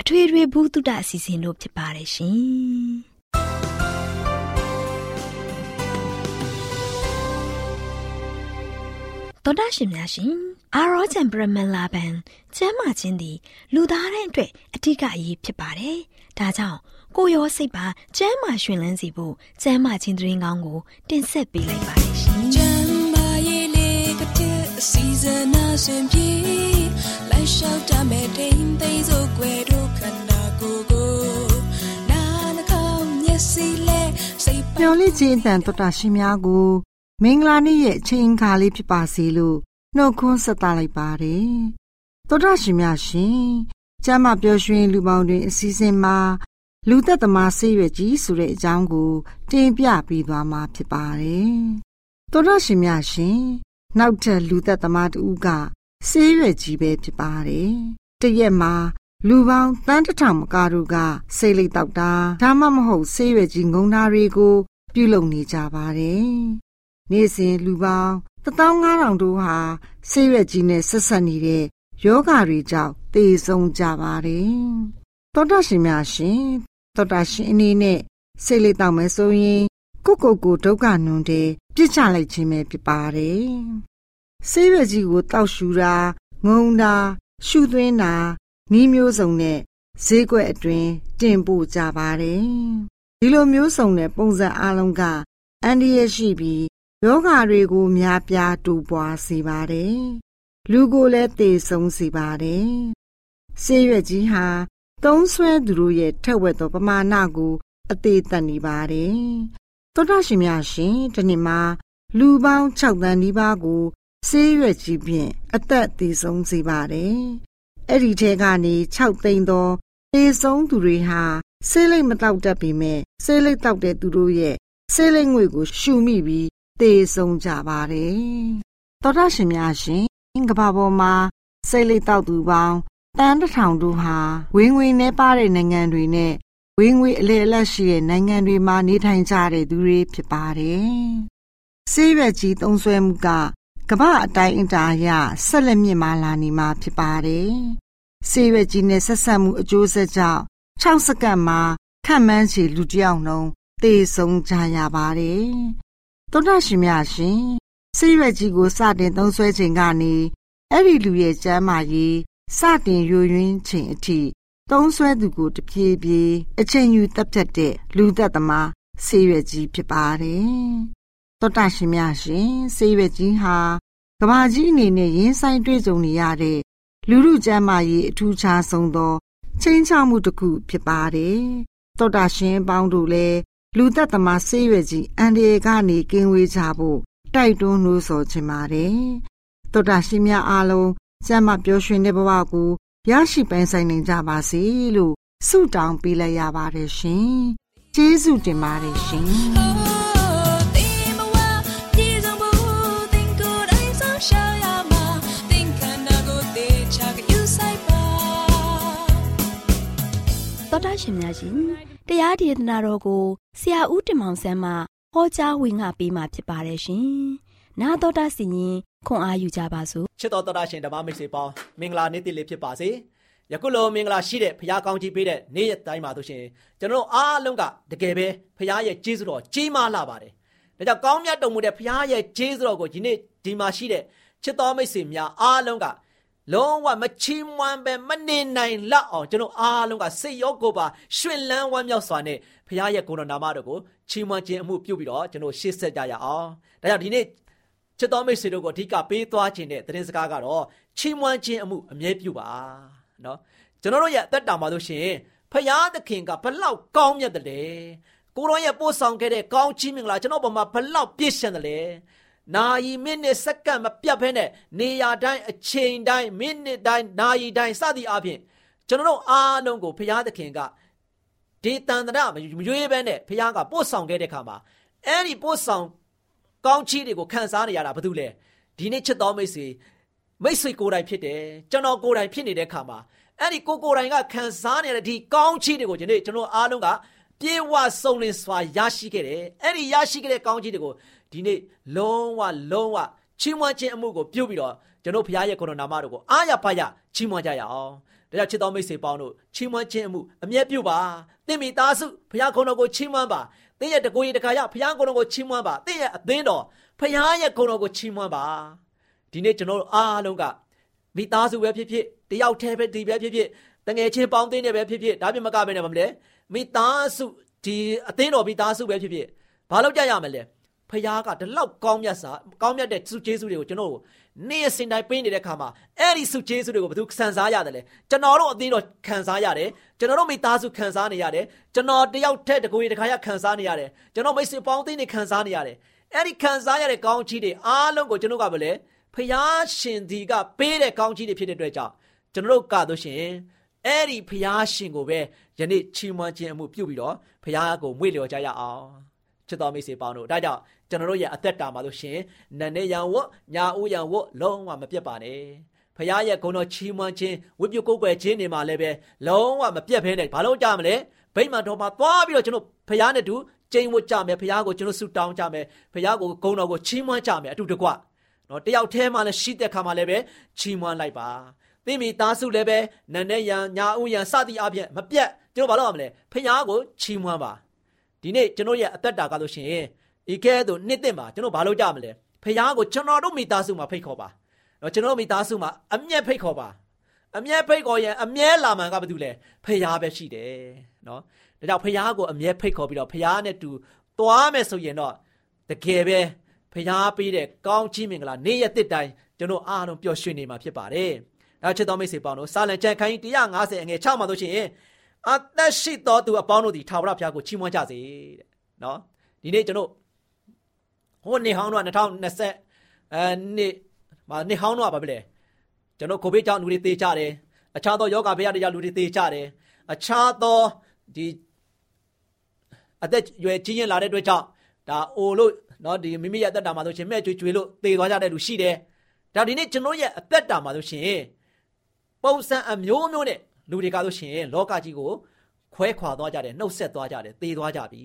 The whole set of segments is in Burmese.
အထွေထွေဘုဒ္ဓအစီအစဉ်တို့ဖြစ်ပါတယ်ရှင်။သောတာရှင်များရှင်အာရောချံပရမလာဘန်ကျမ်းမာခြင်းသည် လူသားတိုင်းအတွက်အထူးအရေးဖြစ်ပါတယ်။ဒါကြောင့်ကိုရောစိတ်ပါကျမ်းမာရှင်လန်းစီဖို့ကျမ်းမာခြင်းသတင်းကောင်းကို တင်ဆက်ပေးလိုက်ပါတယ်ရှင်။ကျမ်းမာရေးလေးကတဲ့အစီအစဉ်အစဉ်ပြေလိုက်လျှောက်တမဲ့တိမ်သိမ်းစို့ွယ် မျောလေးခြင်းအတန်တော်တာရှင်များကိုမင်္ဂလာနေ့ရဲ့အချိန်အခါလေးဖြစ်ပါစေလို့နှုတ်ခွန်းဆက်သလိုက်ပါတယ်တော်တာရှင်များရှင်ကျမ်းမာပျော်ရွှင်လူပေါင်းတွင်အစည်းအဝေးမှာလူသက်သမားဆေးရွက်ကြီးဆိုတဲ့အကြောင်းကိုတင်ပြပေးသွားမှာဖြစ်ပါတယ်တော်တာရှင်များရှင်နောက်ထပ်လူသက်သမားတူကဆေးရွက်ကြီးပဲဖြစ်ပါတယ်။တရက်မှာ လူပေါင်းတန်းတထောင်မကတို့ကဆေးလိပ်တောက်တာဒါမှမဟုတ်ဆေးရွက်ကြီးငုံသားတွေကို ပြုလုပ်နေကြပါတယ်။နေ့စဉ်လူပေါင်း15000တို့ဟာဆေးရွက်ကြီးနဲ့ဆက်ဆက်နေတဲ့ယောဂါတွေကြောင့်သေဆုံးကြပါတယ်။သောတာရှင်များရှင်သောတာရှင်အနေနဲ့ဆေးလိပ်တောက်မယ်ဆိုရင်ကိုကိုကိုဒုက္ခနုံတဲ့ပြစ်ချလိုက်ခြင်းပဲဖြစ်ပါတယ်ဆေးရွက်ကြီးကိုတောက်ရှူတာငုံတာရှူသွင်းတာ နီးမျိုးစုံနဲ့ဈေးကွက်အတွင်းတင်ပို့ကြပါတယ်ဒီလိုမျိုးစုံတဲ့ပုံစံအလုံးကအန်ဒီရရှိပြီးယောဂါတွေကိုများပြားတူပွားစေပါတယ်လူကိုလည်းသေဆုံးစေပါတယ်ဆေးရွက်ကြီးဟာသုံးဆွဲသူတို့ရဲ့ထက်ဝက်သောပမာဏကိုအသေးသက်နေပါတယ်သောတာရှင်များရှင်ဒီနေ့မှာလူပေါင်း6တန်းဒီပါးကိုဆေးရွက်ကြီးဖြင့်အသက်သေဆုံးစေပါတယ်။ အဲ့ဒီထဲကနေ6သိန်းသောသေဆုံးသူတွေဟာဆေးလိပ်မတောက်တတ်ပေမဲ့ဆေးလိပ်တောက်တဲ့သူတို့ရဲ့ဆေးလိပ်ငွေကို ရှူမိပြီးသေဆုံးကြပါတယ်။သောတာရှင်များရှင်ကမ္ဘာပေါ်မှာဆေးလိပ်တောက်သူပေါင်းတန်းတစ်ထောင်တို့ဟာဝင်းငွေနဲ့ပါတဲ့နိုင်ငံတွေနဲ့ဝင်းငွေအလေအလတ်ရှိတဲ့နိုင်ငံတွေမှာနေထိုင်ကြတဲ့သူတွေဖြစ်ပါတယ်။ဆေးရွက်ကြီးသုံးဆွဲမှုက ကမ္ဘာအတိုင်းအတာအရဆက်လက်မြင့်မားလာနေမှာဖြစ်ပါတယ်။ဆေးရွက်ကြီးနဲ့ဆက်ဆက်မှုအကျိုးဆက်ကြောင့်6စက္ကန့်မှာခန့်မှန်းချေလူတစ်ယောက်နှုန်းသေဆုံးကြရပါတယ်။သောတာရှင်များရှင်ဆေးရွက်ကြီးကိုစတင်သုံးစွဲချိန်ကနေအဲ့ဒီလူရဲ့ကျမ်းမာရေးစတင်ယိုယွင်းချိန်အထိသုံးစွဲသူကိုတပြေးပြေးအချိန်ယူတပ်ဖြတ်တဲ့လူသက်သမားဆေးရွက်ကြီးဖြစ်ပါတယ် သောတာရှင်များရှင်ဆေးရွက်ကြီးဟာကဘာကြီးအနေနဲ့ရင်းဆိုင်တွေ့ကြုံနေရတဲ့လူလူကျမ်းမာရေးအထူးခြားဆုံးသောချင်းချောက်မှုတစ်ခုဖြစ်ပါတယ်တောတာရှင်ပေါင်းတို့လည်းလူသက်သမားဆေးရွယ်ကြီးအန်ဒီယေကနေကင်းဝေးကြဖို့တိုက်တွန်းလို့ဆိုချင်ပါတယ်တောတာရှင်များအားလုံးကျမ်းမာပျော်ရွှင်တဲ့ဘဝကိုရရှိပိုင်ဆိုင်နိုင်ကြပါစေလို့ဆုတောင်းပေးလိုက်ရပါတယ်ရှင်ကျေးဇူးတင်ပါတယ်ရှင် တော်တာရှင်များရှင်တရားဒေသနာတော်ကိုဆရာဦးတင်မောင်ဆန်းမှဟောကြားဝင်ငါပေးมาဖြစ်ပါတယ်ရှင်။나တော်တာစီရင်ခွန်အားယူကြပါစို့ချစ်တော်တော်တာရှင်ဓမ္မမိတ်ဆွေပေါင်းမင်္ဂလာနေ့တည်လေးဖြစ်ပါစေ။ယခုလိုမင်္ဂလာရှိတဲ့ဖခင်ကောင်းကြီးပေးတဲ့နေ့ရက်တိုင်းမှာတို့ရှင်ကျွန်တော်အားလုံးကတကယ်ပဲဖခင်ရဲ့ကျေးဇူးတော်ကြီးမားလာပါတယ်။ဒါကြောင့်ကောင်းမြတ်တော်မူတဲ့ဖခင်ရဲ့ကျေးဇူးတော်ကိုဒီနေ့ဒီမှာရှိတဲ့ချစ်တော်မိတ်ဆွေများအားလုံးက လုံးဝမချီးမွမ်းပဲမနေနိုင်လောက်အောင်ကျွန်တော်အားလုံးကစိတ်ရောကိုယ်ပါရှင်လန်းဝမ်းမြောက်စွာနဲ့ဖခင်ရဲ့ကိုယ်တော်နာမတော်ကိုချီးမွမ်းခြင်းအမှုပြုပြီးတော့ကျွန်တော်ရှေ့ဆက်ကြရအောင်။ဒါကြောင့်ဒီနေ့ချစ်တော်မိတ်ဆွေတို့ကိုအဓိကပေးသွားခြင်းတဲ့သတင်းစကားကတော့ချီးမွမ်းခြင်းအမှုအမြဲပြုပါနော်။ကျွန်တော်တို့ရဲ့အသက်တာမှာလို့ရှိရင်ဖခင်သခင်ကဘလောက်ကောင်းမြတ်တယ်လဲ။ကိုရောရဲ့ပို့ဆောင်ခဲ့တဲ့ကောင်းချီးမင်္ဂလာကျွန်တော်ပေါ်မှာဘလောက်ပြည့်စုံတယ်လဲ။ နာရီမိနစ်စက္ကန့်မပြတ်ဖဲနဲ့နေရာတိုင်းအချိန်တိုင်းမိနစ်တိုင်းနာရီတိုင်းစသည်အပြင်ကျွန်တော်တို့အားလုံးကိုဘုရားသခင်ကဒီတန်တရမရွေးဘဲနဲ့ဘုရားကပို့ဆောင်ခဲ့တဲ့ခါမှာအဲ့ဒီပို့ဆောင်ကောင်းချီးတွေကိုခံစားနေရတာဘာလို့လဲဒီနေ့ချစ်တော်မိတ်ဆွေမိတ်ဆွေကိုယ်တိုင်ဖြစ်တယ်ကျွန်တော်ကိုယ်တိုင်ဖြစ်နေတဲ့ခါမှာအဲ့ဒီကိုကိုယ်တိုင်ကခံစားနေတဲ့ဒီကောင်းချီးတွေကိုဒီနေ့ကျွန်တော်အားလုံးက ပြေဝစုံလင်စွာရရှိခဲ့တယ်အဲ့ဒီရရှိခဲ့တဲ့ကောင်းချီးတွေကိုဒီနေ့လုံးဝလုံးဝချီးမွမ်းခြင်းအမှုကိုပြုပြီးတော့ကျွန်တော်ဘုရားရဲ့ကိုယ်တော်နာမတော်ကိုအားရပါရချီးမွမ်းကြရအောင်ဒါကြောင့်ချစ်တော်မိတ်ဆွေပေါင်းတို့ချီးမွမ်းခြင်းအမှုအမြဲပြုပါသင်မိသားစုဘုရားကိုယ်တော်ကိုချီးမွမ်းပါသင်ရဲ့တကိုယ်ရတခါရဘုရားကိုယ်တော်ကိုချီးမွမ်းပါသင်ရဲ့အသင်းတော်ဘုရားရဲ့ကိုယ်တော်ကိုချီးမွမ်းပါဒီနေ့ကျွန်တော်တို့အားလုံးကမိသားစုပဲဖြစ်ဖြစ်တယောက်တည်းပဲဒီပဲဖြစ်ဖြစ်တငယ်ချင်းပေါင်းသင်းနေပဲဖြစ်ဖြစ်ဒါပြင်မကပဲနဲ့မလဲ မိသားစုဒီအသင်းတော်မိသားစုပဲဖြစ်ဖြစ်ဘာလုပ်ကြရမလဲဖခင်ကဒီလောက်ကောင်းမြတ်စာကောင်းမြတ်တဲ့စုကျေးဇူးတွေကိုကျွန်တော်တို့နေ့စဉ်တိုင်းပေးနေတဲ့ခါမှာအဲ့ဒီစုကျေးဇူးတွေကိုဘယ်သူခံစားရတယ်လဲကျွန်တော်တို့အသင်းတော်ခံစားရတယ်ကျွန်တော်တို့မိသားစုခံစားနေရတယ်ကျွန်တော်တယောက်ထက်တကူရီတခါရခံစားနေရတယ်ကျွန်တော်မိတ်ဆွေပေါင်းအသင်းတွေခံစားနေရတယ်အဲ့ဒီခံစားရတဲ့ကောင်းချီးတွေအားလုံးကိုကျွန်တော်ကပဲလေဖခင်ရှင်ဒီကပေးတဲ့ကောင်းချီးတွေဖြစ်တဲ့အတွက်ကြောင့်ကျွန်တော်တို့ကတော့ရှင် အဲ့ဒီဖခင်ရှင်ကိုပဲယနေ့ချီးမွမ်းခြင်းအမှုပြုပြီးတော့ဖခင်ကိုမွေ့လျော်ကြရအောင်ချစ်တော်မိတ်ဆွေပေါင်းတို့ဒါကြောင့်ကျွန်တော်တို့ရဲ့အသက်တာမှာလို့ရှင်နန်နေရန်ဝတ်ညာဦးရန်ဝတ်လုံးဝမပြတ်ပါနဲ့ဖခင်ရဲ့ဂုဏ်တော်ချီးမွမ်းခြင်းဝိပုကုတ်ကွယ်ခြင်းတွေမှာလည်းပဲလုံးဝမပြတ်ဖဲနဲ့ဘာလို့ကြမလဲဗိမာန်တော်မှာသွားပြီးတော့ကျွန်တော်ဖခင်နဲ့တူကျိန်ဝတ်ကြမယ်ဖခင်ကိုကျွန်တော်ဆုတောင်းကြမယ်ဖခင်ကိုဂုဏ်တော်ကိုချီးမွမ်းကြမယ်အတူတကွနော်တယောက်တည်းမှလည်းရှိတဲ့ခါမှလည်းပဲချီးမွမ်းလိုက်ပါ သိမိသားစုလည်းပဲနန်နဲ့ရန်ညာဦးရန်စသည်အပြင်မပြတ်ကျွန်တော်ဘာလို့ရမလဲဖခင်ကိုချီးမွမ်းပါဒီနေ့ကျွန်တော်ရဲ့အသက်တာကလို့ရှိရင်ဤကဲ့သို့နှစ်သိမ့်ပါကျွန်တော်ဘာလို့ကြမလဲဖခင်ကိုကျွန်တော်တို့မိသားစုမှာဖိတ်ခေါ်ပါနော်ကျွန်တော်မိသားစုမှာအမျက်ဖိတ်ခေါ်ပါအမျက်ဖိတ်ခေါ်ရင်အမြဲလာမှန်ကဘာတူလဲဖခင်ပဲရှိတယ်နော်ဒါကြောင့်ဖခင်ကိုအမြဲဖိတ်ခေါ်ပြီးတော့ဖခင်နဲ့တူသွားမယ်ဆိုရင်တော့တကယ်ပဲဖခင်ပေးတဲ့ကောင်းချီးမင်္ဂလာနေ့ရက်တစ်တိုင်းကျွန်တော်အားလုံးပျော်ရွှင်နေမှာဖြစ်ပါတယ် နောက်ချစ်တော်မိတ်ဆွေပေါင်းတို့စာလံကြံခန်းကြီး150အငယ်6မှာဆိုရှင်အသက်ရှိသောသူအပေါင်းတို့သည်ထာဝရဘုရားကိုချီးမွမ်းကြစေတဲ့နော်ဒီနေ့ကျွန်တော်ဟိုနေဟောင်းတော့2020အဲနေ့မနေဟောင်းတော့ဘာဖြစ်လဲကျွန်တော်ကိုဗစ်ကြောင့်လူတွေသေကြတယ်အခြားသောယောဂဗျာတွေကြောင့်လူတွေသေကြတယ်အခြားသောဒီအသက်ရွယ်ကြီးရင်လာတဲ့အတွက်ကြောင့်ဒါအိုလို့နော်ဒီမိမိရဲ့အသက်တာမှာဆိုရှင်မဲ့ကြွေကြွေလို့သေသွားကြတဲ့လူရှိတယ်ဒါဒီနေ့ကျွန်တော်ရဲ့အသက်တာမှာဆိုရှင် ပုံစံအမျိုးမျိုးနဲ့လူတွေကဆိုရှင်လောကကြီးကိုခွဲခွာသွားကြတယ်နှုတ်ဆက်သွားကြတယ်သေသွားကြပြီ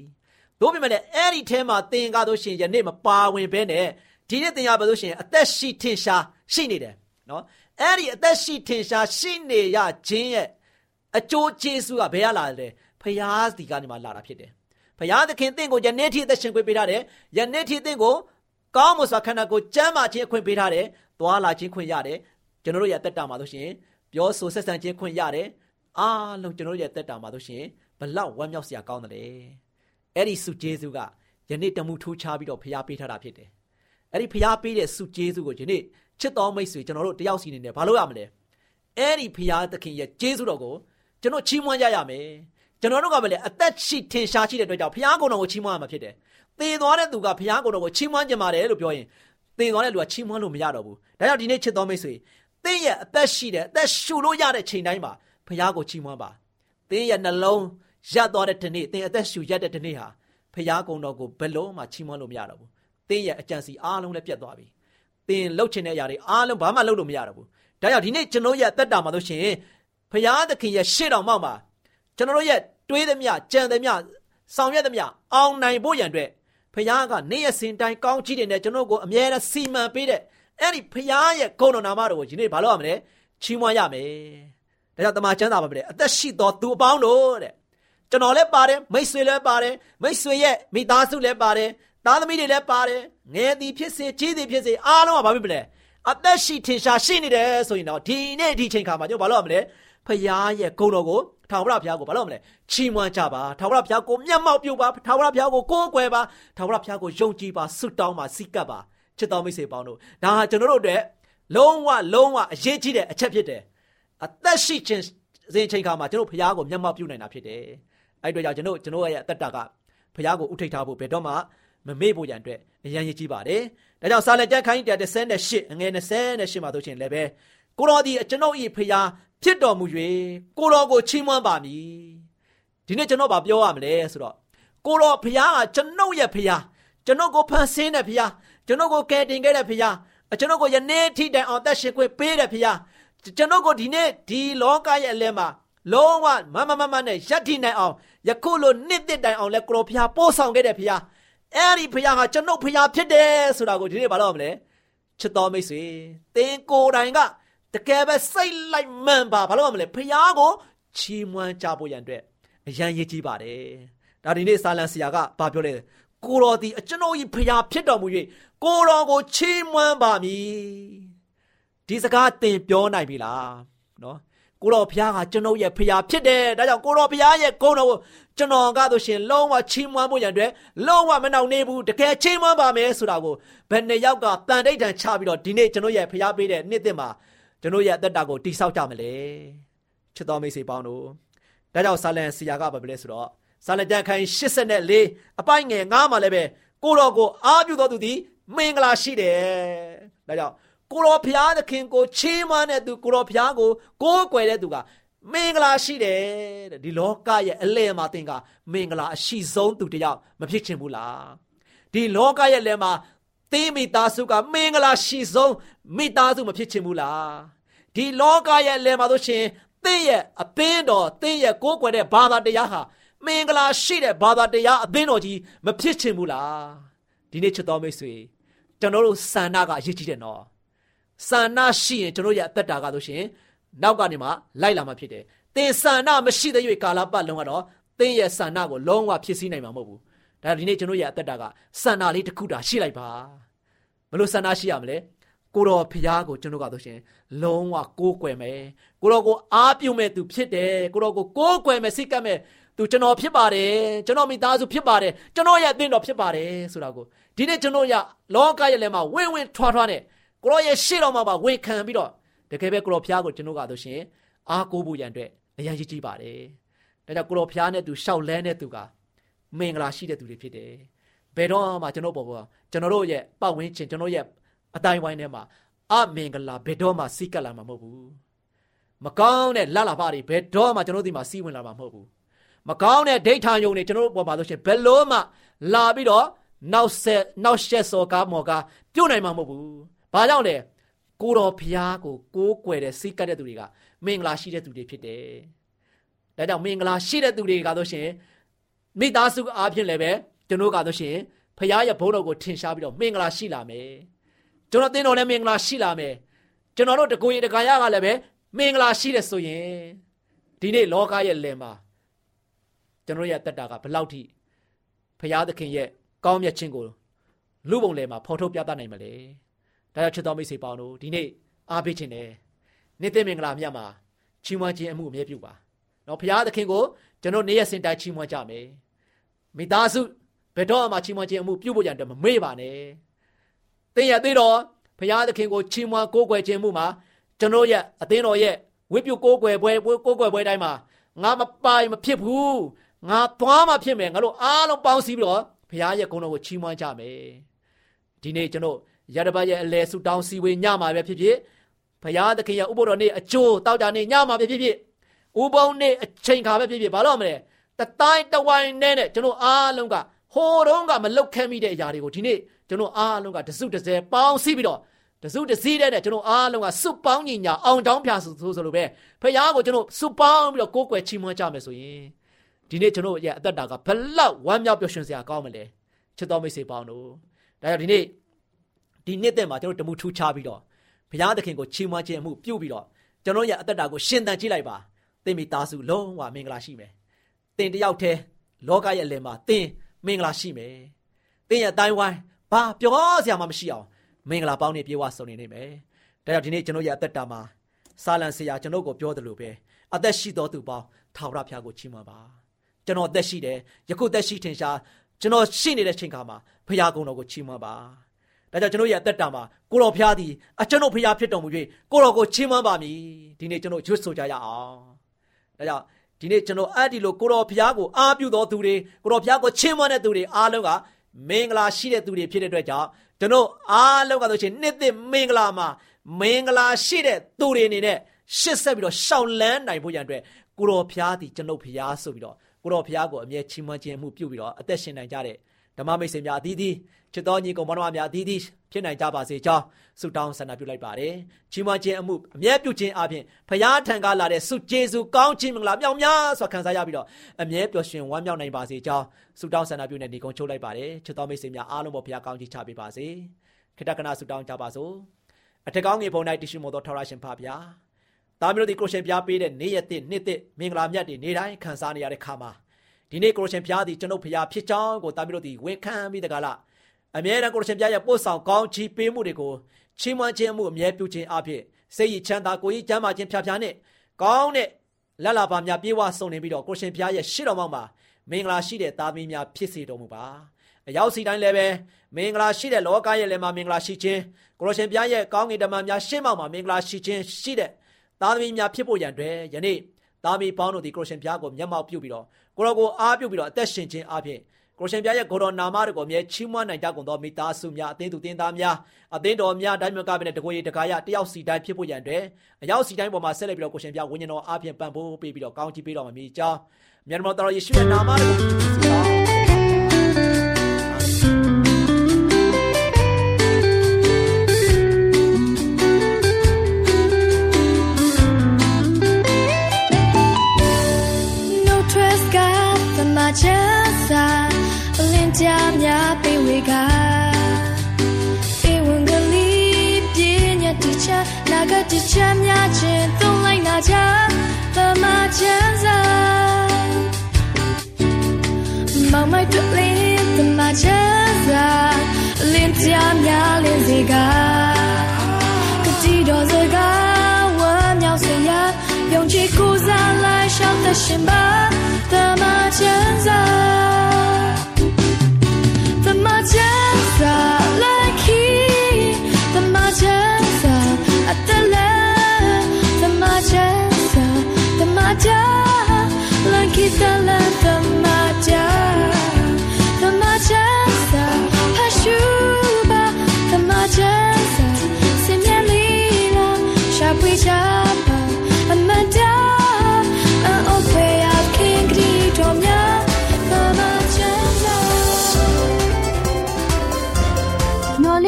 တို့ပေမဲ့လည်းအဲ့ဒီထဲမှာသင်ကားလို့ရှိရင်ယနေ့မပါဝင်ဘဲနဲ့ဒီနေ့သင်ရပါလို့ရှိရင်အသက်ရှိထင်ရှားရှိနေတယ်နော်အဲ့ဒီအသက်ရှိထင်ရှားရှိနေရခြင်းရဲ့အကျိုးကျေးဇူးကဘယ်ရလာလဲဖရာစီကနေမှလာတာဖြစ်တယ်ဖရာသခင်သင်ကိုယနေ့ထိအသက်ရှင်ခွင့်ပေးထားတယ်ယနေ့ထိသင်ကိုကောင်းမွန်စွာခန္ဓာကိုယ်ကျမ်းမာခြင်းအခွင့်ပေးထားတယ်သွားလာခြင်းခွင့်ရတယ်ကျွန်တော်တို့ရဲ့တက်တာမှာလို့ရှိရင် ပြောဆိုဆက်ဆံခြင်းခွင့်ရတယ်အားလုံးကျွန်တော်တို့ရဲ့တက်တာမှာလို့ရှိရင်ဘလောက်ဝမ်းမြောက်စရာကောင်းတယ်လေအဲ့ဒီစုကျေးဇူးကယနေ့တမှုထိုးချပြီးတော့ဖျားပေးထားတာဖြစ်တယ်အဲ့ဒီဖျားပေးတဲ့စုကျေးဇူးကိုယနေ့ချစ်တော်မိတ်ဆွေကျွန်တော်တို့တယောက်စီနေနဲ့ဘာလို့ရမလဲအဲ့ဒီဖျားသခင်ရဲ့ကျေးဇူးတော်ကိုကျွန်တော်ချီးမွမ်းကြရမယ်ကျွန်တော်တို့ကပဲလေအသက်ရှိထင်ရှားရှိတဲ့အတွက်ကြောင့်ဘုရားကုံတော်ကိုချီးမွမ်းရမှာဖြစ်တယ်သေသွားတဲ့သူကဘုရားကုံတော်ကိုချီးမွမ်းကြပါတယ်လို့ပြောရင်သေသွားတဲ့လူကချီးမွမ်းလို့မရတော့ဘူးဒါကြောင့်ဒီနေ့ချစ်တော်မိတ်ဆွေ သင်ရဲ့အသက်ရှိတဲ့အသက်ရှူလို့ရတဲ့ချိန်တိုင်းမှာဘုရားကိုချီးမွမ်းပါသင်ရဲ့နှလုံးရပ်သွားတဲ့ဒီနေ့သင်အသက်ရှူရက်တဲ့ဒီနေ့ဟာဘုရားကုံတော်ကိုဘယ်လုံးမှချီးမွမ်းလို့မရတော့ဘူးသင်ရဲ့အကြံစီအားလုံးလည်းပြတ်သွားပြီသင်လှုပ်ချင်တဲ့အရာတွေအားလုံးဘာမှလုပ်လို့မရတော့ဘူးဒါကြောင့်ဒီနေ့ကျွန်တော်ရဲ့အသက်တာမှာလို့ရှိရင်ဘုရားသခင်ရဲ့ရှေ့တော်မှောက်မှာကျွန်တော်ရဲ့တွေးသမျှကြံသမျှဆောင်ရွက်သမျှအောင်နိုင်ဖို့ရန်အတွက်ဖခင်ကနေ့ရက်စဉ်တိုင်းကောင်းချီးတယ်နဲ့ကျွန်တော်ကိုအမြဲတမ်းစီမံပေးတဲ့ အဲ့ဒီဖခင်ရဲ့ဂုဏ်တော်နာမတော်ကိုဒီနေ့ဘာလို့ရမလဲချီးမွမ်းရမယ်ဒါကြောင့်တမန်ကျမ်းစာပါပဲအသက်ရှိတော်သူအပေါင်းတို့တဲ့ကျွန်တော်လည်းပါတယ်မိတ်ဆွေလည်းပါတယ်မိတ်ဆွေရဲ့မိသားစုလည်းပါတယ်သားသမီးတွေလည်းပါတယ်ငယ်သည်ဖြစ်စေကြီးသည်ဖြစ်စေအားလုံးကဘာဖြစ်မလဲအသက်ရှိထင်ရှားရှိနေတယ်ဆိုရင်တော့ဒီနေ့ဒီချိန်ခါမှာကျွန်တော်ဘာလို့ရမလဲဖခင်ရဲ့ဂုဏ်တော်ကိုထာဝရဘုရားကိုဘာလို့မလဲချီးမွမ်းကြပါထာဝရဘုရားကိုမျက်မှောက်ပြုပါထာဝရဘုရားကိုကိုးကွယ်ပါထာဝရဘုရားကိုယုံကြည်ပါဆုတောင်းပါစိတ်ကပ်ပါ ချစ်တော်မိတ်ဆွေပေါင်းတို့ဒါဟာကျွန်တော်တို့အတွက်လုံးဝလုံးဝအရေးကြီးတဲ့အချက်ဖြစ်တယ်အသက်ရှိခြင်းစဉ်ချိန်ခါမှာကျွန်တော်ဘုရားကိုမျက်မှောက်ပြုနိုင်တာဖြစ်တယ်အဲ့အတွက်ကြောင့်ကျွန်တော်ကျွန်တော်ရဲ့အသက်တာကဘုရားကိုဥထိတ်ထားဖို့ဘယ်တော့မှမမေ့ဖို့ရန်အတွက်အရန်ရည်ကြီးပါတယ်ဒါကြောင့်စာလကျမ်းခိုင်း138အငယ်28မှာဆိုရှင်လည်းပဲကိုတော်ဒီကျွန်ုပ်ဤဖျားဖြစ်တော်မူ၍ကိုတော်ကိုချီးမွမ်းပါမည်ဒီနေ့ကျွန်တော်ဗာပြောရမလဲဆိုတော့ကိုတော်ဖျားကကျွန်ုပ်ရဲ့ဖျားကျွန်ုပ်ကိုဖန်ဆင်းတဲ့ဖျား ကျွန်ုပ်ကိုကယ်တင်ခဲ့တဲ့ဖျားကျွန်ုပ်ကိုယနေ့ထိတိုင်အောင်သက်ရှင်ခွင့်ပေးတဲ့ဖျားကျွန်ုပ်ကိုဒီနေ့ဒီလောကရဲ့အလဲမှာလုံးဝမမမမနဲ့ယက်ထိနိုင်အောင်ယခုလိုနှစ်သက်တိုင်အောင်လဲကိုတော်ဖျားပို့ဆောင်ခဲ့တဲ့ဖျားအဲ့ဒီဖျားဟာကျွန်ုပ်ဖျားဖြစ်တယ်ဆိုတာကိုဒီနေ့ဘာလို့မလဲချစ်တော်မိတ်ဆွေသင်ကိုယ်တိုင်ကတကယ်ပဲစိတ်လိုက်မှန်ပါဘာလို့မလဲဖះကိုချီးမွမ်းကြဖို့ရန်အတွက်အရန်ရည်ကြီးပါတယ်ဒါဒီနေ့စာလန်ဆရာကဘာပြောလဲ ကိုတော်ဒီအကျွန်ုပ်ဤဖះဖြစ်တော်မူ၍ကိုတော်ကိုချီးမွမ်းပါမည်ဒီစကားသင်ပြောနိုင်ပြီလားနော်ကိုတော်ဘုရားကကျွန်ုပ်ရဲ့ဖရာဖြစ်တယ်ဒါကြောင့်ကိုတော်ဘုရားရဲ့ဂုဏ်တော်ကိုကျွန်တော်ကဆိုရှင်လုံးဝချီးမွမ်းဖို့ရန်အတွက်လုံးဝမနှောင့်နှေးဘူးတကယ်ချီးမွမ်းပါမယ်ဆိုတာကိုဘယ်နှစ်ယောက်ကတန်တိတ်တန်ချပြီးတော့ဒီနေ့ကျွန်တော်ရဲ့ဖရာပေးတဲ့နှစ်သက်မှာကျွန်တော်ရဲ့အသက်တာကိုတိဆောက်ကြမလဲချစ်တော်မိတ်ဆွေပေါင်းတို့ဒါကြောင့်ဆာလန်ဆရာကဘာပဲလဲဆိုတော့ ဆာလန်ကျမ်းခိုင်84အပိုင်ငယ်9မှာလည်းပဲကိုတော်ကိုအားပြုတော်သူသည်မင်္ဂလာရှိတယ်ဒါကြောင့်ကိုတော်ဘုရားသခင်ကိုချီးမွမ်းတဲ့သူကိုတော်ဘုရားကိုကိုးကွယ်တဲ့သူကမင်္ဂလာရှိတယ်တဲ့ဒီလောကရဲ့အလယ်မှာသင်ကမင်္ဂလာအရှိဆုံးသူတယောက်မဖြစ်ချင်ဘူးလားဒီလောကရဲ့လယ်မှာသင်မိသားစုကမင်္ဂလာရှိဆုံးမိသားစုမဖြစ်ချင်ဘူးလားဒီလောကရဲ့လယ်မှာဆိုရှင်သင်ရဲ့အသင်းတော်သင်ရဲ့ကိုးကွယ်တဲ့ဘာသာတရားဟာ မင်္ဂလာရှိတဲ့ဘာသာတရားအသင်းတော်ကြီးမဖြစ်ချင်ဘူးလားဒီနေ့ချစ်တော်မိတ်ဆွေကျွန်တော်တို့ဆန္ဒကအရေးကြီးတယ်နော်ဆန္ဒရှိရင်ကျွန်တော်ရဲ့အသက်တာကဆိုရှင်နောက်ကနေမှလိုက်လာမှဖြစ်တယ်သင်ဆန္ဒမရှိတဲ့၍ကာလပတ်လုံးကတော့သင်ရဲ့ဆန္ဒကိုလုံးဝဖြစ်စည်းနိုင်မှာမဟုတ်ဘူးဒါဒီနေ့ကျွန်တော်ရဲ့အသက်တာကဆန္ဒလေးတစ်ခုတာရှိလိုက်ပါဘယ်လိုဆန္ဒရှိရမလဲကိုတော်ဖျားကိုကျွန်တော်ကဆိုရှင်လုံးဝကိုးကွယ်မယ်ကိုတော်ကိုအားပြုမဲ့သူဖြစ်တယ်ကိုတော်ကိုကိုးကွယ်မယ်စိတ်ကပ်မဲ့ သူကျွန်တော်ဖြစ်ပါတယ်ကျွန်တော်မိသားစုဖြစ်ပါတယ်ကျွန်တော်ရဲ့အသင်းတော်ဖြစ်ပါတယ်ဆိုတာကိုဒီနေ့ကျွန်တော်ရလောကရဲ့လည်းမှာဝင်းဝင်းထွားထွားနဲ့ကိုတော်ရဲ့ရှေ့တော်မှာပါဝန်ခံပြီးတော့တကယ်ပဲကိုတော်ဖျားကိုကျွန်တော်ကဆိုရှင်အားကိုးဖို့ရန်အတွက်အရန်ကြီးကြီးပါတယ်ဒါကြောင့်ကိုတော်ဖျားနဲ့သူရှောက်လဲတဲ့သူကမင်္ဂလာရှိတဲ့သူတွေဖြစ်တယ်ဘယ်တော့မှကျွန်တော်ပေါ်ပေါ်ကျွန်တော်တို့ရဲ့ပတ်ဝန်းကျင်ကျွန်တော်ရဲ့အတိုင်းဝိုင်းထဲမှာအမင်္ဂလာဘယ်တော့မှစီးကပ်လာမှာမဟုတ်ဘူးမကောင်းတဲ့လလဖတွေဘယ်တော့မှကျွန်တော်ဒီမှာစီးဝင်လာမှာမဟုတ်ဘူး မကောင်းတဲ့ဒိဋ္ဌာယုံတွေကျွန်တော်တို့ပေါ်မှာဆိုရှင်ဘယ်လို့မှလာပြီးတော့နောက်ဆက်နောက်ရှက်စော်ကားမော်ကားပြုတ်နိုင်မှာမဟုတ်ဘူးဘာကြောင့်လဲကိုတော်ဖျားကိုကိုးကွယ်တဲ့စီးကပ်တဲ့သူတွေကမင်္ဂလာရှိတဲ့သူတွေဖြစ်တယ်ဒါကြောင့်မင်္ဂလာရှိတဲ့သူတွေကဆိုရှင်မိသားစုအားဖြင့်လည်းပဲကျွန်တော်ကဆိုရှင်ဖခင်ရဲ့ဘုန်းတော်ကိုထင်ရှားပြီးတော့မင်္ဂလာရှိလာမယ်ကျွန်တော်တင်းတော်လည်းမင်္ဂလာရှိလာမယ်ကျွန်တော်တို့တကူရင်တကာရကလည်းပဲမင်္ဂလာရှိတယ်ဆိုရင်ဒီနေ့လောကရဲ့လယ်မှာ ကျွန်တော်ရဲ့တက်တာကဘလောက်ထိဖရာသခင်ရဲ့ကောင်းမြတ်ခြင်းကိုလူပုံလယ်မှာဖော်ထုတ်ပြသနိုင်မလဲဒါကြောင့်ချစ်တော်မိတ်ဆွေပေါင်းတို့ဒီနေ့အားပေးခြင်းနဲ့နေ့သိမင်္ဂလာမြတ်မှာချီးမွမ်းခြင်းအမှုအမြဲပြုပါနော်ဖရာသခင်ကိုကျွန်တော်နေ့ရက်စင်တိုင်းချီးမွမ်းကြမယ်မိသားစုဘယ်တော့မှချီးမွမ်းခြင်းအမှုပြုဖို့ကြံတယ်မမေ့ပါနဲ့သင်ရသေးတော့ဘုရားသခင်ကိုချီးမွမ်းကိုးကွယ်ခြင်းမှုမှာကျွန်တော်ရဲ့အသင်းတော်ရဲ့ဝိပုကိုးကွယ်ပွဲကိုးကွယ်ပွဲတိုင်းမှာငါမပိုင်မဖြစ်ဘူး ငါသွားမှဖြစ်မယ်ငါတို့အားလုံးပေါင်းစည်းပြီးတော့ဘုရားရဲ့ဂုဏ်တော်ကိုချီးမွမ်းကြမယ်ဒီနေ့ကျွန်တော်ရတပတ်ရဲ့အလဲဆူတောင်းစီဝေညမှာပဲဖြစ်ဖြစ်ဘုရားသခင်ရဲ့ဥပုတော်နေ့အကျိုးတောက်ကြနေ့ညမှာပဲဖြစ်ဖြစ်ဥပုံနေ့အချိန်ခါပဲဖြစ်ဖြစ်ဘာလို့မလဲတတိုင်းတဝိုင်းနဲ့နဲ့ကျွန်တော်အားလုံးကဟိုတုန်းကမလုတ်ခဲမိတဲ့အရာတွေကိုဒီနေ့ကျွန်တော်အားလုံးကတစုတစဲပေါင်းစည်းပြီးတော့တစုတစည်းတဲ့ကျွန်တော်အားလုံးကစွပေါင်းညီညာအောင်တောင်းပြဆိုဆိုလိုပဲဖခင်ကိုကျွန်တော်စွပေါင်းပြီးတော့ကိုးကွယ်ချီးမွမ်းကြမယ်ဆိုရင် ဒီနေ့ကျွန်တော်ရဲ့အသက်တာကဘလောက်ဝမ်းမြောက်ပျော်ရွှင်စရာကောင်းမလဲချစ်တော်မိတ်ဆွေပေါင်းတို့ဒါကြောင့်ဒီနေ့ဒီနှစ်သက်မှာကျွန်တော်တမှုထူးခြားပြီးတော့ဘုရားသခင်ကိုချီးမွမ်းခြင်းမှုပြုပြီးတော့ကျွန်တော်ရဲ့အသက်တာကိုရှင်သန်ကြည့်လိုက်ပါသင်မိသားစုလုံးဝမင်္ဂလာရှိမယ်သင်တယောက်တည်းလောကရဲ့အလယ်မှာသင်မင်္ဂလာရှိမယ်သင်ရဲ့အတိုင်းဝိုင်းဘာပြောစရာမှမရှိအောင်မင်္ဂလာပေါင်းနေပြေဝဆုံနေနေမယ်ဒါကြောင့်ဒီနေ့ကျွန်တော်ရဲ့အသက်တာမှာစာလံဆရာကျွန်တော်ကိုပြောတယ်လို့ပဲအသက်ရှိတော်သူပေါင်းထာဝရဘုရားကိုချီးမွမ်းပါ ကျွန်တော်အသက်ရှိတယ်ယခုသက်ရှိထင်ရှားကျွန်တော်ရှိနေတဲ့ချိန်ခါမှာဘုရားကုံတော်ကိုချီးမွမ်းပါဒါကြောင့်ကျွန်တော်ရဲ့အသက်တာမှာကိုတော်ဖျားသည်အကျွန်ုပ်ဖျားဖြစ်တော်မူ၍ကိုတော်ကိုချီးမွမ်းပါမည်ဒီနေ့ကျွန်တော်ရွတ်ဆိုကြရအောင်ဒါကြောင့်ဒီနေ့ကျွန်တော်အဲ့ဒီလိုကိုတော်ဖျားကိုအားပြုတော်သူတွေကိုတော်ဖျားကိုချီးမွမ်းတဲ့သူတွေအားလုံးကမင်္ဂလာရှိတဲ့သူတွေဖြစ်တဲ့အတွက်ကြောင့်ကျွန်တော်အားလုံးကဆိုရှင်နှစ်သက်မင်္ဂလာမှာမင်္ဂလာရှိတဲ့သူတွေအနေနဲ့ရှစ်ဆက်ပြီးတော့ရှောင်လန်းနိုင်ဖို့ရန်အတွက်ကိုတော်ဖျားသည်ကျွန်ုပ်ဖျားဆိုပြီးတော့ ကိုတော်ဖျားကိုအမြဲချီးမွမ်းခြင်းမှုပြုပြီးတော့အသက်ရှင်နိုင်ကြတဲ့ဓမ္မမိတ်ဆွေများအသီးသီးချစ်တော်ညီကောင်မတော်များအသီးသီးဖြစ်နိုင်ကြပါစေကြောင်းဆုတောင်းဆန္ဒပြုလိုက်ပါတယ်။ချီးမွမ်းခြင်းအမှုအမြဲပြုခြင်းအပြင်ဖရာထံကလာတဲ့ဆုကျေးဇူးကောင်းခြင်းမင်္ဂလာမြောက်များစွာခံစားရပြီးတော့အမြဲပျော်ရွှင်ဝမ်းမြောက်နိုင်ပါစေကြောင်းဆုတောင်းဆန္ဒပြုနေဒီကုန်းချုပ်လိုက်ပါတယ်။ချစ်တော်မိတ်ဆွေများအားလုံးပေါ်ဖရာကောင်းချီးချပေးပါစေ။ခေတ္တကနာဆုတောင်းကြပါစို့။အထက်ကောင်းငယ်ပုံ၌တရှိမို့သောထာဝရရှင်ဖပါဗျာ။ သားမျိုးတို့ဒီကိုရှင်ပြားပေးတဲ့နေ့ရက်တစ်နှစ်တစ်မင်္ဂလာမြတ်တွေနေ့တိုင်းခံစားနေရတဲ့ခါမှာဒီနေ့ကိုရှင်ဖျားသည်ကျွန်ုပ်ဖျားဖြစ်ကြောင်းကိုတာပြီးတော့ဒီဝေခံပြီးတကလားအမြဲတမ်းကိုရှင်ဖျားရဲ့ပို့ဆောင်ကောင်းချီးပေးမှုတွေကိုချီးမွမ်းခြင်းမှုအမြဲပြုခြင်းအဖြစ်စိတ်ရချမ်းသာကိုကြီးကျမ်းမာခြင်းဖြာဖြာနဲ့ကောင်းတဲ့လက်လာပါများပြေဝဆုံနေပြီးတော့ကိုရှင်ဖျားရဲ့ရှေ့တော်မှာမင်္ဂလာရှိတဲ့သားသမီးများဖြစ်စေတော်မူပါအရောက်စီတိုင်းလည်းပဲမင်္ဂလာရှိတဲ့လောကရဲ့လည်းမှာမင်္ဂလာရှိခြင်းကိုရှင်ဖျားရဲ့ကောင်းကင်တမန်များရှေ့မှောက်မှာမင်္ဂလာရှိခြင်းရှိတဲ့ သားသမီးများဖြစ်ဖို့ရန်အတွက်ယနေ့သားမီးပေါင်းတို့ဒီကိုရှင်ဖျားကိုမျက်မှောက်ပြုပြီးတော့ကိုရောကိုအားပြုပြီးတော့အသက်ရှင်ခြင်းအပြင်ကိုရှင်ပြရဲ့ကိုတော်နာမတော်ကိုမြဲချီးမွမ်းနိုင်ကြကုန်သောမိသားစုများအသင်းသူတင်းသားများအသင်းတော်များတိုင်းမြို့ကပဲနဲ့တကိုယ်ရတကားရတယောက်စီတိုင်းဖြစ်ဖို့ရန်အတွက်အယောက်စီတိုင်းပေါ်မှာဆက်လက်ပြီးတော့ကိုရှင်ပြဝိညာဉ်တော်အပြင်ပံ့ပိုးပေးပြီးတော့ကောင်းချီးပေးတော်မှာမြည်ကြောင်းမြန်မာတော်ယေရှုရဲ့နာမတော် နာဂတချများခြင်းသုံးလိုက်နာကြသမချမ်းသာမောင်မိုက်တွေ့လင်းသမချမ်းသာအလင်းကြများလင်းစေကကတိတော်စကားဝမ်းမြောက်စေရယုံကြည်ကိုး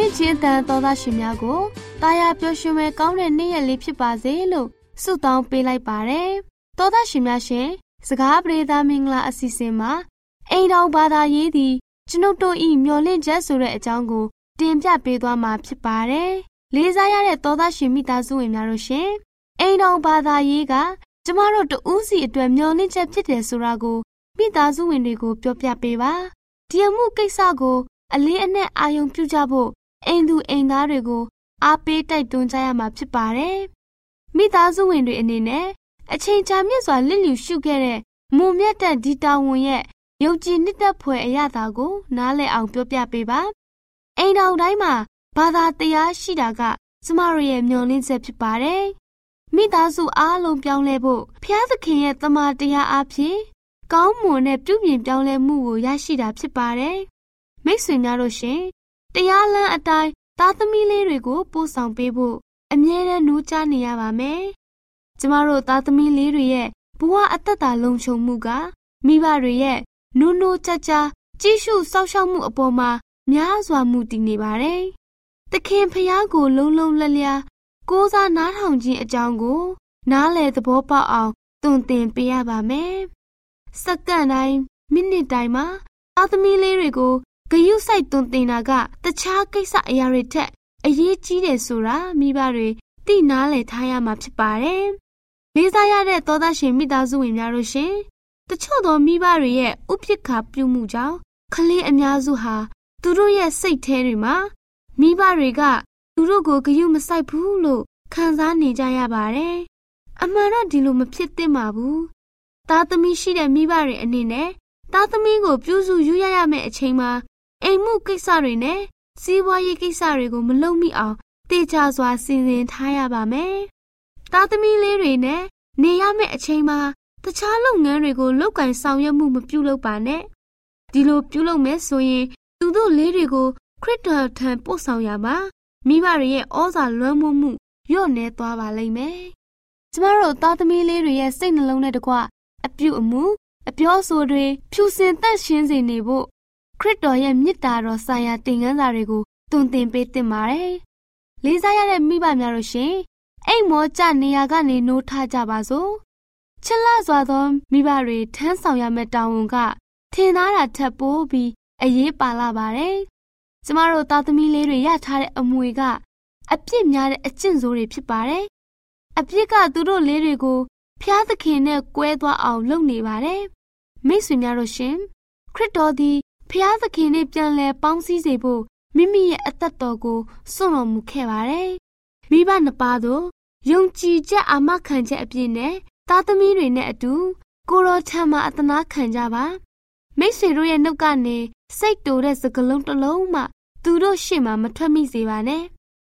မျော်လင့်ခြင်းတန်သောသားရှင်များကိုတာယာပျော်ရွှင်မဲ့ကောင်းတဲ့နေ့ရက်လေးဖြစ်ပါစေလို့ဆုတောင်းပေးလိုက်ပါတယ်။သောသားရှင်များရှင်စကားပြေသာမင်္ဂလာအစီအစဉ်မှာအိမ်တော်ဘာသာရေးသည်ကျွန်ုပ်တို့ဤမျော်လင့်ချက်ဆိုတဲ့အကြောင်းကိုတင်ပြပေးသွားမှာဖြစ်ပါတယ်။လေးစားရတဲ့သောသားရှင်မိသားစုဝင်များတို့ရှင်အိမ်တော်ဘာသာရေးကကျမတို့တဦးစီအတွက်မျော်လင့်ချက်ဖြစ်တယ်ဆိုတာကိုမိသားစုဝင်တွေကိုပြောပြပေးပါ။ဒီအမှုကိစ္စကိုအလေးအနက်အာရုံပြုကြဖို့ အိမ်သူအိမ်သားတွေကိုအားပေးတိုက်တွန်းကြရမှာဖြစ်ပါတယ်။မိသားစုဝင်တွေအနေနဲ့အချိန်ကြာမြင့်စွာလစ်လျူရှုခဲ့တဲ့မုံမြတ်တဲ့ဒီတာဝန်ရဲ့ယုံကြည်နှစ်သက်ဖွယ်အရာတာကို နားလည်အောင်ပြောပြပေးပါ။အိမ်တော်တိုင်းမှာဘာသာတရားရှိတာကကျမတို့ရဲ့မျှော်လင့်ချက်ဖြစ်ပါတယ်မိသားစုအားလုံးပြောင်းလဲဖို့ဖျားသခင်ရဲ့တမန်တရားအဖြစ်ကောင်းမွန်တဲ့ပြုပြင်ပြောင်းလဲမှုကိုရရှိတာဖြစ်ပါတယ်။မိတ်ဆွေများတို့ရှင် တရားလမ်းအတိုင်းသားသမီးလေးတွေကိုပို့ဆောင်ပေးဖို့အမြဲတမ်းနှိုးချနေရပါမယ်။ကျမတို့သားသမီးလေးတွေရဲ့ဘဝအသက်တာလုံခြုံမှုကမိဘတွေရဲ့နူးနူးကြကြကြည့်ရှုစောင့်ရှောက်မှုအပေါ်မှာများစွာမူတည်နေပါတယ်။သခင်ဖျားကိုလုံးလုံးလျလျကိုးစားနားထောင်ခြင်းအကြောင်းကို နားလည်သဘောပေါက်အောင်သွန်သင်ပေးရပါမယ်။စက္ကန့်တိုင်းမိနစ်တိုင်းမှာသားသမီးလေးတွေကို ဂယုစိုက်သွန်သင်တာကတခြားကိစ္စအရာတွေထက်အရေးကြီးတယ်ဆိုတာမိဘတွေသိနားလည်ထားရမှာဖြစ်ပါတယ်။လေးစားရတဲ့သောသားရှင်မိသားစုဝင်များတို့ရှင်တချို့သောမိဘတွေရဲ့ဥပိ္ပခာပြုမှုကြောင့်ကလေးအများစုဟာသူတို့ရဲ့စိတ်ထဲတွေမှာမိဘတွေကသူတို့ကိုဂရုမစိုက်ဘူးလို့ခံစားနေကြရပါတယ်။အမှန်တော့ဒီလိုမဖြစ်သင့်ပါဘူး။သားသမီးရှိတဲ့မိဘတွေအနေနဲ့သားသမီးကိုပြုစုယူရရမယ့်အချိန်မှာ အိမ်မှုကိစ္စတွေနဲ့စီးပွားရေးကိစ္စတွေကိုမလုပ်မိအောင်တေချာစွာစီစဉ်ထားရပါမယ်။သားသမီးလေးတွေနဲ့နေရမယ့်အချိန်မှာတခြားလုပ်ငန်းတွေကိုလုပ်ကင်ဆောင်ရွက်မှုမပြုလုပ်ပါနဲ့။ဒီလိုပြုလုပ်မယ်ဆိုရင်သူတို့လေးတွေကိုခရစ်တော်ထံပို့ဆောင်ရမှာမိဘတွေရဲ့ဩဇာလွှမ်းမိုးမှုလျော့နေသွားပါလိမ့်မယ်။ကျမတို့သားသမီးလေးတွေရဲ့စိတ်နှလုံးနဲ့တကွအပြုအမူအပြောဆိုတွေဖြူစင်သက်ရှင်းစေနေဖို့ ခရစ်တော်ရဲ့မြစ်တာတော်ဆိုင်ရာသင်ခန်းစာတွေကိုသွန်သင်ပေးသင့်ပါတယ်။လေးစားရတဲ့မိဘများတို့ရှင်အိမ်မောကြနေရာကနေနိုးထကြပါစို့။ချစ်လစွာသောမိဘတွေထမ်းဆောင်ရမယ့်တာဝန်ကထင်သားတာထက်ပိုပြီးအရေးပါလာပါတယ်။ကျမတို့သားသမီးလေးတွေရထားတဲ့အမွေကအပြစ်များတဲ့အကျင့်ဆိုးတွေဖြစ်ပါတယ်။အပြစ်ကသူတို့လေးတွေကိုဖျားသခင်နဲ့ကွဲသွားအောင်လုပ်နေပါတယ်။မိတ်ဆွေများတို့ရှင်ခရစ်တော်သည် ဖျားသခင်နဲ့ပြန်လည်ပေါင်းစည်းစေဖို့မိမိရဲ့အသက်တော်ကိုစွန့်တော်မူခဲ့ပါတယ်။မိဘနှစ်ပါးတို့ယုံကြည်ချက်အာမခံချက်အပြည့်နဲ့သားသမီးတွေနဲ့အတူကိုရောထံမှာအသနာခံကြပါမိတ်ဆွေတို့ရဲ့နှုတ်ကနေစိတ်တူတဲ့စကလုံးတစ်လုံးမှသူတို့ရှေ့မှာမထွက်မိစေပါနဲ့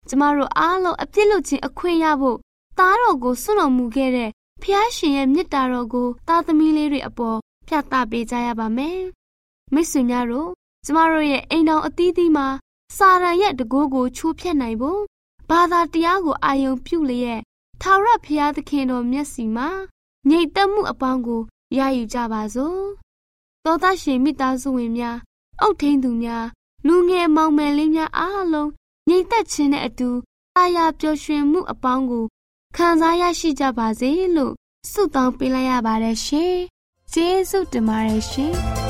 ကျမတို့အားလုံးအပြစ်လုပ်ခြင်းအခွင့်ရဖို့သားတော်ကိုစွန့်တော်မူခဲ့တဲ့ဖျားရှင်ရဲ့မေတ္တာတော်ကို သားသမီးလေးတွေအပေါ်ပြသပေးကြရပါမယ် မိတ်ဆွေများတို့ကျမတို့ရဲ့အိမ်တော်အသီးသီးမှာစာရန်ရဲ့တကိုးကိုချိုးဖျက်နိုင်ဖို့ဘာသာတရားကိုအာယုံပြုလျက်ထာဝရဘုရားသခင်တော်မျက်စီမှာငြိမ်သက်မှုအပေါင်းကိုရယူကြပါစို့သောသားရှင်မိသားစုဝင်များအုတ်ထင်းသူများလူငယ်မောင်မယ်လေးများအားလုံးငြိမ်သက်ခြင်းနဲ့အတူအာရပျော်ရွှင်မှုအပေါင်းကိုခံစားရရှိကြပါစေလို့ဆုတောင်းပေးလိုက်ရပါတယ်ရှင်။ကျေးဇူးတင်ပါတယ်ရှင်။ရှင်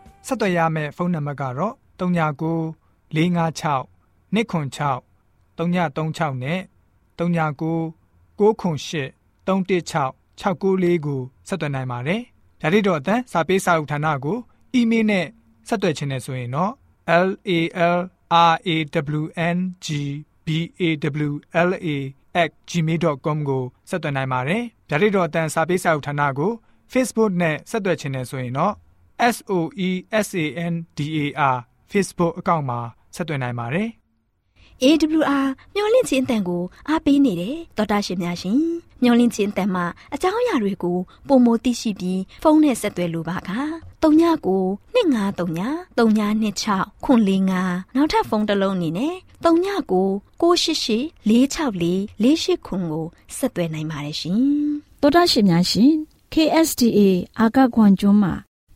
ဆက်သွယ်ရမယ့်ဖုန်းနံပါတ်ကတော့39 656 296 336နဲ့39 98 316 694ကိုဆက်သွင်းနိုင်ပါတယ်။ဒါ့အပြင်အသံစာပေးစာဥထာဏာကိုအီးမေးလ်နဲ့ဆက်သွယ်ခြင်းနဲ့ဆိုရင်တော့ l a l r a w n g b a w l a @gmail.com ကိုဆက်သွင်းနိုင်ပါတယ်။ဒါ့အပြင်အသံစာပေးစာဥထာဏာကို Facebook နဲ့ဆက်သွယ်ခြင်းနဲ့ဆိုရင်တော့ s o e s a n d a r Facebook အကောင့်မှာဆက်သွင်းနိုင်ပါတယ်။ AWR မျော်လင့်ခြင်းအတန်ကိုအားပေးနေတယ်တော်တာရှင်များရှင်မျော်လင့်ခြင်းအတန်မှာအကြောင်းအရာတွေကိုပုံမသိရှိပြီးဖုန်းနဲ့ဆက်သွယ်လိုပါက39 2939 3926ခွန်45နောက်ထပ်ဖုန်းတစ်လုံးအနေနဲ့39 688 464 48ခွန်ကိုဆက်သွယ်နိုင်ပါတယ်ရှင်တော်တာရှင်များရှင် KSTA အာကခွန်ကျွန်းမှာ